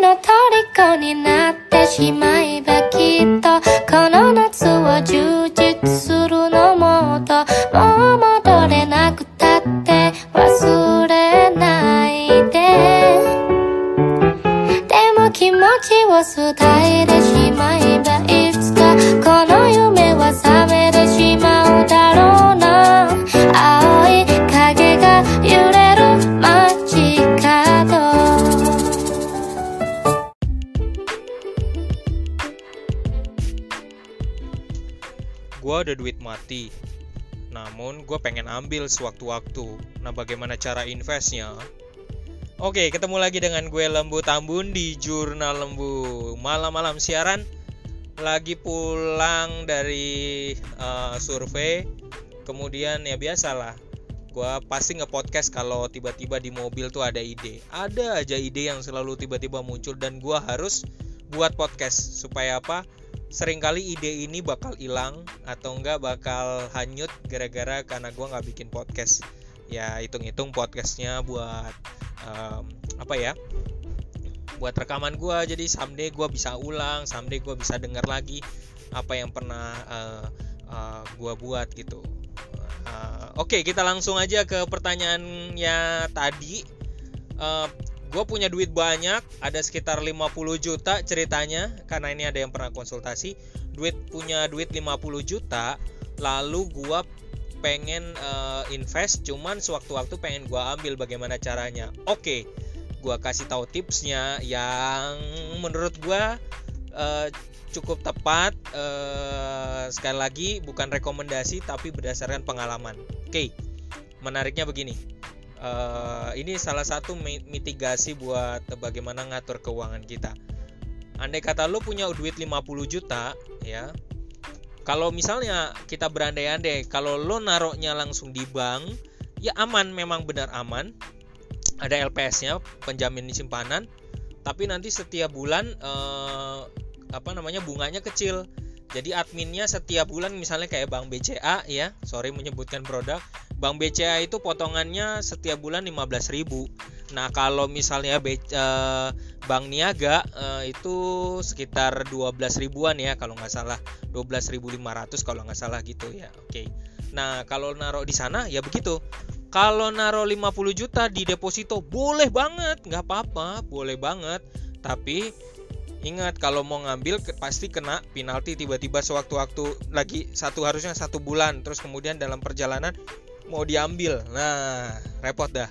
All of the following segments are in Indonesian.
の虜になってしまえばきっとこの夏を充実するのもっともう戻れなくたって忘れないで。でも気持ちを伝えてしまえばいい。Gua ada duit mati. Namun gue pengen ambil sewaktu-waktu. Nah bagaimana cara investnya? Oke, ketemu lagi dengan gue Lembu Tambun di Jurnal Lembu. Malam-malam siaran lagi pulang dari eh, survei. Kemudian ya biasalah. Gua pasti nge-podcast kalau tiba-tiba di mobil tuh ada ide. Ada aja ide yang selalu tiba-tiba muncul dan gua harus buat podcast supaya apa? Sering kali ide ini bakal hilang atau enggak bakal hanyut gara-gara karena gua nggak bikin podcast. Ya hitung-hitung podcastnya buat em, apa ya buat rekaman gua. Jadi someday gua bisa ulang someday gua bisa denger lagi apa yang pernah eh, eh, gua buat gitu. Eh, oke kita langsung aja ke pertanyaannya tadi. Eh, gue punya duit banyak ada sekitar 50 juta ceritanya karena ini ada yang pernah konsultasi. Duit punya duit 50 juta lalu gua pengen eh, invest cuman sewaktu-waktu pengen gua ambil bagaimana caranya. Oke gua kasih tahu tipsnya yang menurut gua eh, cukup tepat eh, sekali lagi bukan rekomendasi tapi berdasarkan pengalaman. Oke menariknya begini Eh, ini salah satu mi- mitigasi buat bagaimana ngatur keuangan kita. Andai kata lo punya duit 50 juta, ya. Kalau misalnya kita berandai-andai, kalau lo naroknya langsung di bank, ya aman, memang benar aman. Ada LPS-nya, penjamin simpanan, tapi nanti setiap bulan eh, apa namanya bunganya kecil. Jadi adminnya setiap bulan misalnya kayak Bank BCA ya, sorry menyebutkan produk, Bank BCA itu potongannya setiap bulan 15.000. Nah, kalau misalnya B- eh, Bank Niaga eh, itu sekitar 12 ribuan ya kalau nggak salah. 12.500 kalau nggak salah gitu ya. Oke. Nah, kalau naruh di sana ya begitu. Kalau naruh 50 juta di deposito boleh banget, nggak apa-apa, boleh banget. Tapi ingat kalau mau ngambil pasti kena penalti tiba-tiba sewaktu-waktu lagi satu harusnya satu bulan terus kemudian dalam perjalanan mau diambil. Nah repot dah.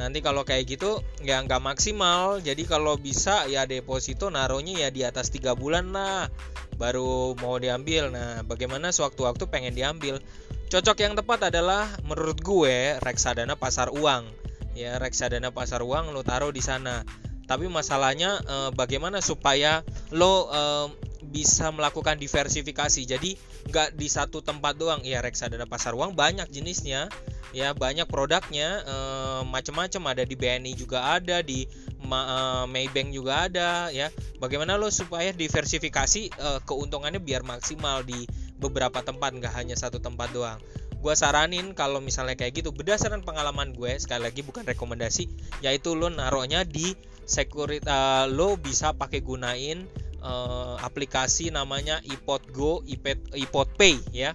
Nanti kalau kayak gitu ya nggak maksimal. Jadi kalau bisa ya deposito naruhnya ya di atas tiga bulan lah. Baru mau diambil. Nah bagaimana sewaktu-waktu pengen diambil? Cocok yang tepat adalah menurut gue reksadana pasar uang. Ya reksadana pasar uang lo taruh di sana. Tapi masalahnya eh, bagaimana supaya lo eh, bisa melakukan diversifikasi. Jadi nggak di satu tempat doang. Ya reksadana pasar uang banyak jenisnya. Ya banyak produknya eh, macam-macam ada di BNI juga ada di Ma- eh, Maybank juga ada ya. Bagaimana lo supaya diversifikasi eh, keuntungannya biar maksimal di beberapa tempat nggak hanya satu tempat doang? Gue saranin kalau misalnya kayak gitu berdasarkan pengalaman gue sekali lagi bukan rekomendasi yaitu lo naruhnya di sekuritas lo bisa pakai gunain eh, aplikasi namanya iPod Go, iPod, iPod Pay ya.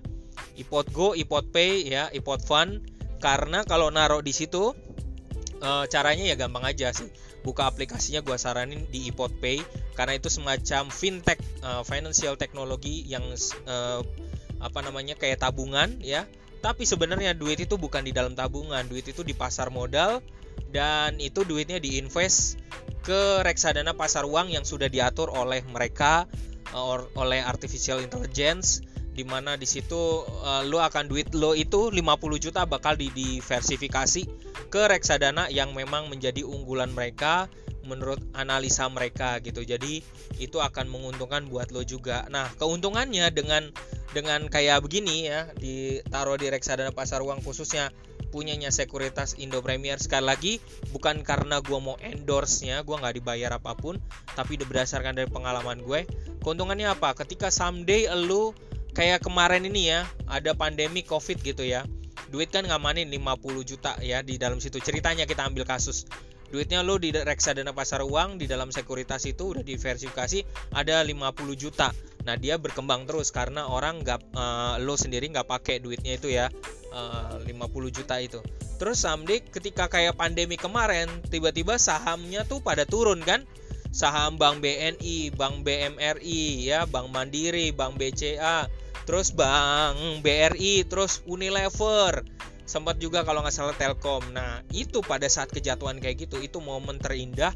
iPod Go, iPod Pay ya, iPod Fund karena kalau naruh di situ eh, caranya ya gampang aja sih. Buka aplikasinya gua saranin di iPod Pay karena itu semacam fintech eh, financial technology yang eh, apa namanya kayak tabungan ya. Tapi sebenarnya duit itu bukan di dalam tabungan, duit itu di pasar modal dan itu duitnya diinvest ke reksadana pasar uang yang sudah diatur oleh mereka eh, or- oleh artificial intelligence di mana di situ eh, lo akan duit lo itu 50 juta bakal di diversifikasi ke reksadana yang memang menjadi unggulan mereka menurut analisa mereka gitu. Jadi itu akan menguntungkan buat lo juga. Nah, keuntungannya dengan dengan kayak begini ya, ditaruh di reksadana pasar uang khususnya punyanya sekuritas Indo Premier sekali lagi bukan karena gua mau endorse-nya, gua nggak dibayar apa pun, tapi berdasarkan dari pengalaman gue. Keuntungannya apa? Ketika someday lu kayak kemarin ini ya, ada pandemi Covid gitu ya. Duit kan ngamanin 50 juta ya di dalam situ. Ceritanya kita ambil kasus. duitnya lo di reksadana pasar uang di dalam sekuritas itu udah diversifikasi ada 50 juta nah dia berkembang terus karena orang nggak uh, lo sendiri nggak pakai duitnya itu ya uh, 50 juta itu. Terus someday ketika kayak pandemi kemarin tiba-tiba sahamnya tuh pada turun kan? Saham Bank BNI, Bank BMRI, ya, Bank Mandiri, Bank BCA, terus Bank BRI, terus Unilever, sempat juga kalau nggak salah Telkom. Nah itu pada saat kejatuhan kayak gitu itu momen terindah,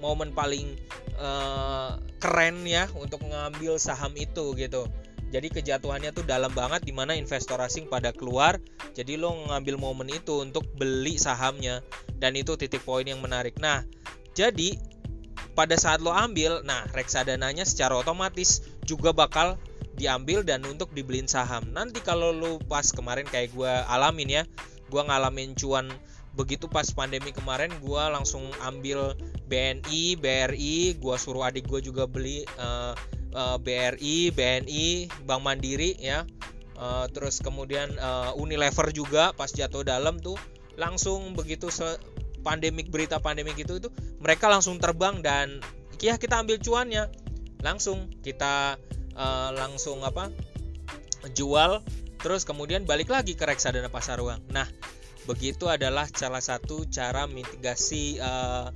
momen paling uh, keren ya untuk ngambil saham itu gitu. Jadi kejatuhannya tuh dalam banget di mana investor asing pada keluar. Jadi lo ngambil momen itu untuk beli sahamnya dan itu titik poin yang menarik. Nah jadi pada saat lo ambil, nah reksadananya secara otomatis juga bakal diambil dan untuk dibeliin saham. Nanti kalau lo pas kemarin kayak gue alamin ya, gue ngalamin cuan begitu pas pandemi kemarin gue langsung ambil BNI, BRI, gue suruh adik gue juga beli uh, uh, BRI, BNI, Bank Mandiri ya. Uh, terus kemudian uh, Unilever juga pas jatuh dalam tuh langsung begitu pandemik berita pandemik itu itu mereka langsung terbang dan ya kita ambil cuannya. Langsung kita uh, langsung apa? Jual terus kemudian balik lagi ke reksadana pasar uang. Nah begitu adalah salah satu cara mitigasi uh,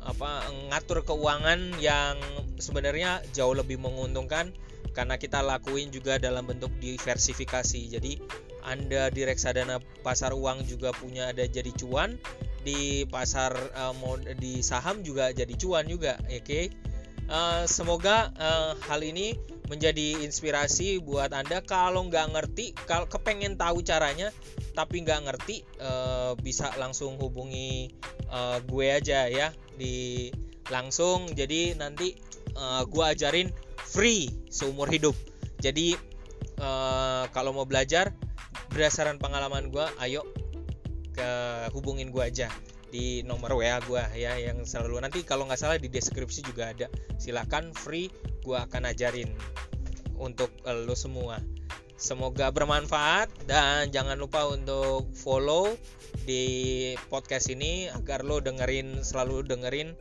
apa ngatur keuangan yang sebenarnya jauh lebih menguntungkan karena kita lakuin juga dalam bentuk diversifikasi jadi anda di reksadana pasar uang juga punya ada jadi cuan di pasar uh, di saham juga jadi cuan juga oke okay? uh, eh, semoga uh, hal ini menjadi inspirasi buat anda. Kalau nggak ngerti kalau kepengen tahu caranya tapi nggak ngerti uh, bisa langsung hubungi uh, gue aja ya di langsung. Jadi nanti uh, gue ajarin free seumur hidup. Jadi uh, kalau mau belajar berdasarkan pengalaman gue ayo ke hubungin gue aja di nomor WA gue ya yang selalu nanti kalau nggak salah di deskripsi juga ada. Silakan free gue akan ajarin untuk lo semua. Semoga bermanfaat dan jangan lupa untuk follow di podcast ini agar lo dengerin selalu dengerin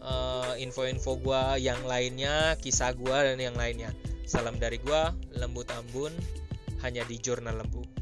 uh, info-info gue yang lainnya kisah gue dan yang lainnya. Salam dari gue lembu tambun hanya di jurnal lembu